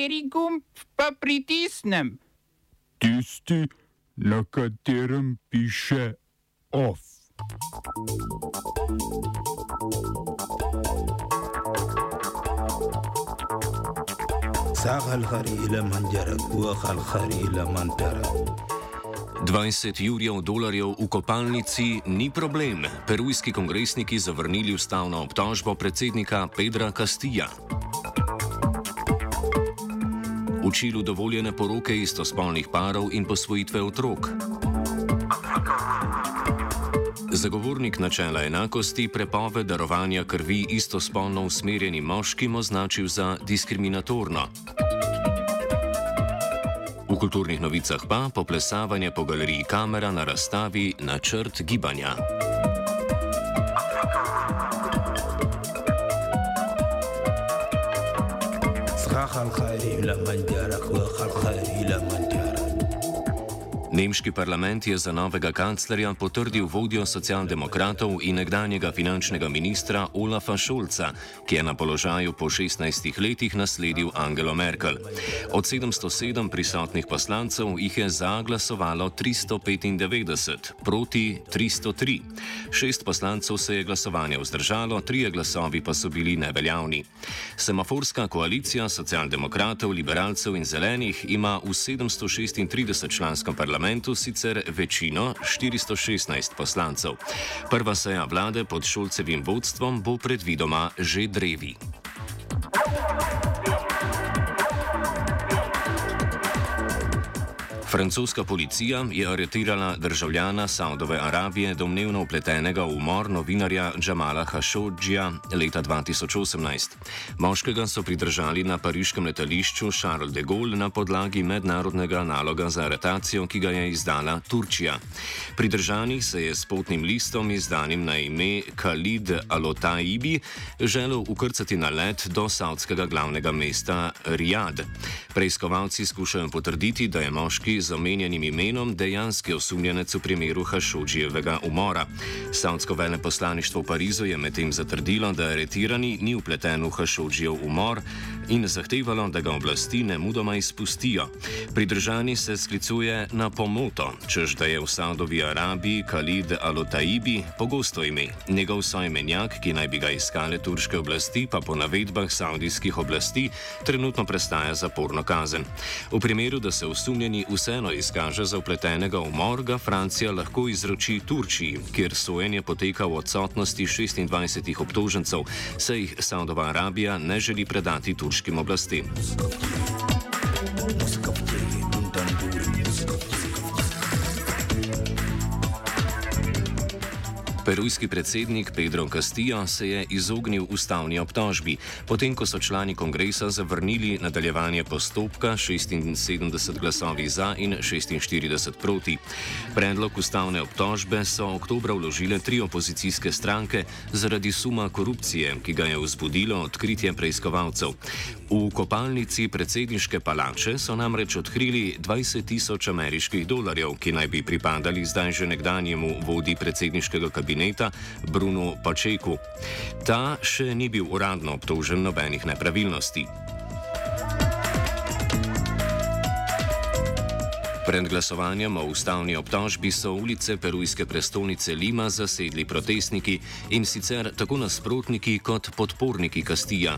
Kateri gumb pa pritisnem? Tisti, na katerem piše OF. ساق الخري إلى من جرك وخ الخري إلى من ترك 20 jurjev dolarjev v kopalnici ni problem. Perujski kongresniki zavrnili ustavno obtožbo predsednika Pedra Castilla. V Čilu dovoljene poroke istospolnih parov in posvojitve otrok. Zagovornik načela enakosti prepoved darovanja krvi istospolno usmerjenim moškim označil za diskriminatorno. V kulturnih novicah pa poplesavanje po galeriji kamera na razstavi Načrt gibanja. ساق الخري إلى من جرك وخ الخري إلى من ترك Nemški parlament je za novega kanclerja potrdil vodjo socialdemokratov in nekdanjega finančnega ministra Olafa Šolca, ki je na položaju po 16 letih nasledil Angelo Merkel. Od 707 prisotnih poslancev jih je zaglasovalo 395, proti 303. Šest poslancev se je glasovanja vzdržalo, trije glasovi pa so bili neveljavni. Semaforska koalicija socialdemokratov, liberalcev in zelenih ima v 736 članskem parlamentu parlamentu sicer večino 416 poslancev. Prva seja vlade pod Šulcevim vodstvom bo predvidoma že drevi. Francoska policija je aretirala državljana Saudove Arabije, domnevno upletenega v umor novinarja Džamala Hašodžija leta 2018. Moškega so pridržali na pariškem letališču Charles de Gaulle na podlagi mednarodnega naloga za aretacijo, ki ga je izdala Turčija. Pridržani se je s potnim listom izdanim na ime Khalid Alotaibi želel ukrcati na let do saudskega glavnega mesta Riyad. Preiskovalci skušajo potrditi, da je moški z omenjenim imenom dejanski osumljenec v primeru Hašodžijevega umora. Saudsko veleposlaništvo v Parizu je medtem zatrdilo, da aretirani ni upleten v Hašodžijev umor in zahtevalo, da ga oblasti ne mudoma izpustijo. Pridržani se sklicuje na pomoto, čež da je v Saudovi Arabiji Khalid Al-Otaibi pogosto ime. Njegov soimenjak, ki naj bi ga iskale turške oblasti, pa po navedbah saudijskih oblasti trenutno prestaja zaporno kazen. V primeru, da se osumljeni vseeno izkaže za upletenega v umor, ga Francija lahko izroči Turčiji, kjer sojenje poteka v odsotnosti 26 obtožencev, saj jih Saudova Arabija ne želi predati turškim oblastem. Perujski predsednik Pedro Castillo se je izognil ustavni obtožbi, potem ko so člani kongresa zavrnili nadaljevanje postopka 76 glasovi za in 46 proti. Predlog ustavne obtožbe so oktobra vložile tri opozicijske stranke zaradi suma korupcije, ki ga je vzbudilo odkritje preiskovalcev. V kopalnici predsedniške palače so namreč odkrili 20 tisoč ameriških dolarjev, ki naj bi pripadali zdaj že nekdanjemu vodi predsedniškega kabineta Bruno Pačeku. Ta še ni bil uradno obtožen nobenih nepravilnosti. Pred glasovanjem o ustavni obtožbi so ulice perujske prestolnice Lima zasedli protestniki in sicer tako nasprotniki kot podporniki Kastija.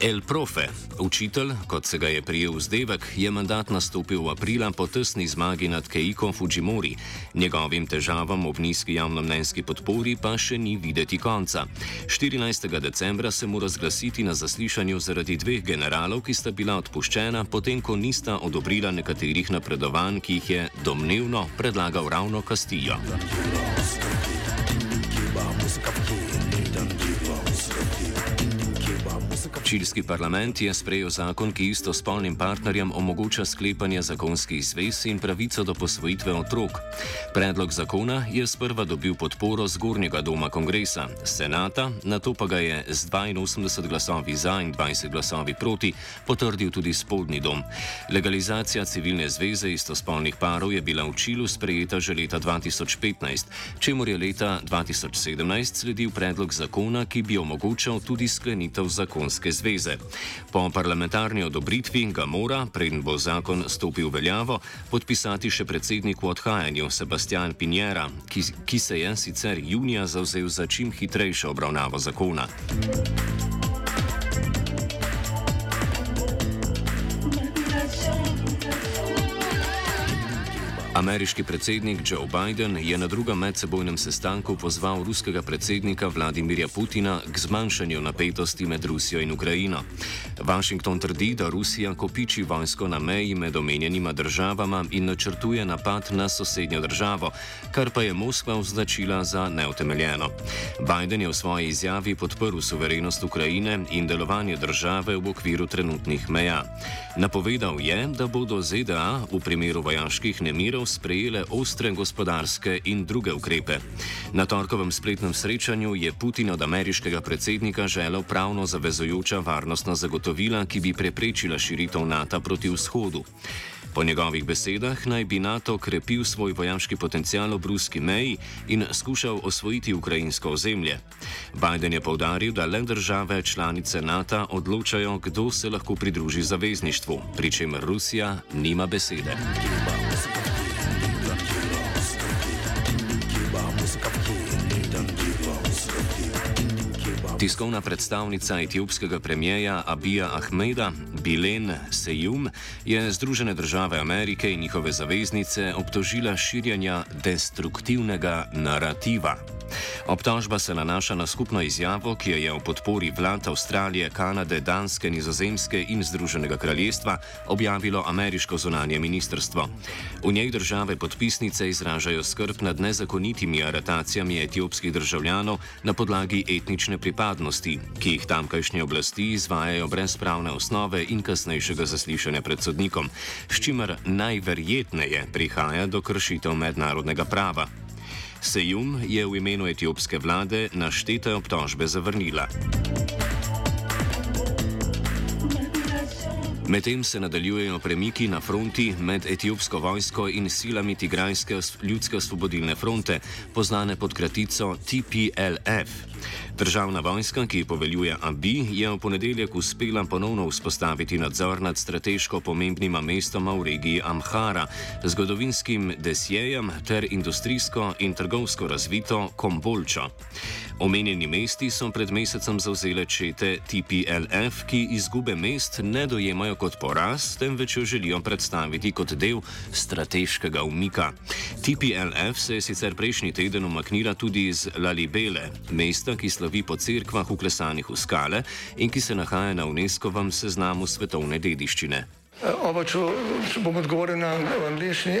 El Profe, učitelj, kot se ga je prijel vzdevek, je mandat nastopil v aprila po tesni zmagi nad Keiko Fujimori. Njegovim težavam ob nizki javnomnenjski podpori pa še ni videti konca. 14. decembra se mora zglasiti na zaslišanju zaradi dveh generalov, ki sta bila odpuščena, potem ko nista odobrila nekaterih napredovanj ki jih je domnevno predlagal ravno Castillo. Čilski parlament je sprejel zakon, ki istospolnim partnerjem omogoča sklepanje zakonskih zvez in pravico do posvojitve otrok. Predlog zakona je sprva dobil podporo zgornjega doma kongresa, senata, na to pa ga je z 82 glasovi za in 20 glasovi proti potrdil tudi spodnji dom. Legalizacija civilne zveze istospolnih parov je bila v Čilu sprejeta že leta 2015, čemu je leta 2017 sledil predlog zakona, ki bi omogočal tudi sklenitev zakonske zveze. Zveze. Po parlamentarni odobritvi ga mora, preden bo zakon stopil v veljavo, podpisati še predsednik v odhajanju Sebastian Pinjera, ki, ki se je sicer junija zauzel za čim hitrejšo obravnavo zakona. Ameriški predsednik Joe Biden je na drugem medsebojnem sestanku pozval ruskega predsednika Vladimirja Putina k zmanjšanju napetosti med Rusijo in Ukrajino. Washington trdi, da Rusija kopiči vojsko na meji med omenjenima državama in načrtuje napad na sosednjo državo, kar pa je Moskva označila za neutemeljeno. Biden je v svoji izjavi podprl suverenost Ukrajine in delovanje države v okviru trenutnih meja. Napovedal je, da bodo ZDA v primeru vojaških nemirov sprejele ostre gospodarske in druge ukrepe. Na torkovem spletnem srečanju je Putin od ameriškega predsednika želel pravno zavezujoča varnostna zagotovila, ki bi preprečila širitev NATO proti vzhodu. Po njegovih besedah naj bi NATO krepil svoj vojaški potencial ob ruski meji in skušal osvojiti ukrajinsko ozemlje. Biden je povdaril, da le države članice NATO odločajo, kdo se lahko pridruži zavezništvu, pri čemer Rusija nima besede. Tiskovna predstavnica etiopskega premijeja Abija Ahmeda Bilen Sejum je Združene države Amerike in njihove zaveznice obtožila širjanja destruktivnega narativa. Obtožba se nanaša na skupno izjavo, ki jo je v podpori vlad Avstralije, Kanade, Danske, Nizozemske in Združenega kraljestva objavilo ameriško zunanje ministrstvo. V njej države podpisnice izražajo skrb nad nezakonitimi aretacijami etiopskih državljanov na podlagi etnične pripadnosti, ki jih tamkajšnje oblasti izvajajo brez pravne osnove in kasnejšega zaslišanja pred sodnikom, s čimer najverjetneje prihaja do kršitev mednarodnega prava. Sejum je v imenu etiopske vlade naštete obtožbe zavrnila. Medtem se nadaljujejo premiki na fronti med etiopsko vojsko in silami Tigrajske ljudske osvobodilne fronte, znane pod kratico TPLF. Državna vojska, ki poveljuje Abi, je v ponedeljek uspela ponovno vzpostaviti nadzor nad strateško pomembnima mestoma v regiji Amhara, zgodovinskim desjejem ter industrijsko in trgovsko razvito Kombolčo. Omenjeni mesti so pred mesecem zauzele čete TPLF, ki izgube mest ne dojemajo kot poraz, temveč jo želijo predstaviti kot del strateškega umika. TPLF se je sicer prejšnji teden umaknila tudi iz Lalibele, mesta, ki slovi po cerkvah uklesanih v skale in ki se nahaja na UNESCO-vem seznamu svetovne dediščine. Uh, oba, če, če bom odgovoril na angliški.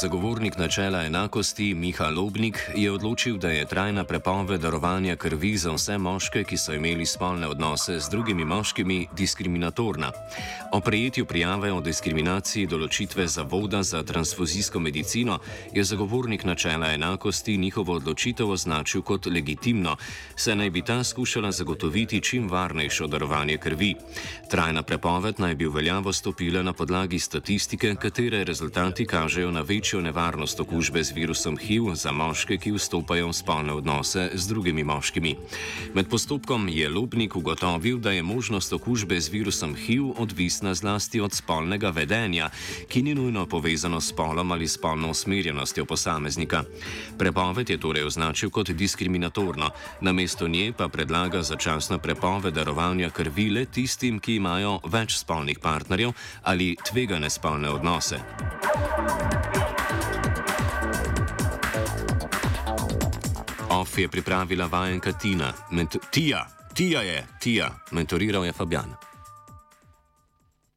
Zagovornik načela enakosti Miha Lobnik je odločil, da je trajna prepoved darovanja krvi za vse moške, ki so imeli spolne odnose z drugimi moškimi, diskriminatorna. O prejetju prijave o diskriminaciji določitve Zavoda za transfuzijsko medicino je zagovornik načela enakosti njihovo odločitev označil kot legitimno, saj naj bi ta skušala zagotoviti čim varnejšo darovanje krvi. Trajna prepoved naj bi v veljavo stopila na podlagi statistike, katere rezultati kažejo na večjo večjo nevarnost okužbe z virusom HIV za moške, ki vstopajo v spolne odnose z drugimi moškimi. Med postopkom je Lubnik ugotovil, da je možnost okužbe z virusom HIV odvisna zlasti od spolnega vedenja, ki ni nujno povezano s spolom ali spolno usmerjenostjo posameznika. Prepoved je torej označil kot diskriminatorno, namesto nje pa predlaga začasno prepoved darovanja krvi le tistim, ki imajo več spolnih partnerjev ali tvegane spolne odnose. Off je pripravila vajenka Tina, Ment Tija, Tija je, Tija, mentoriral je Fabian.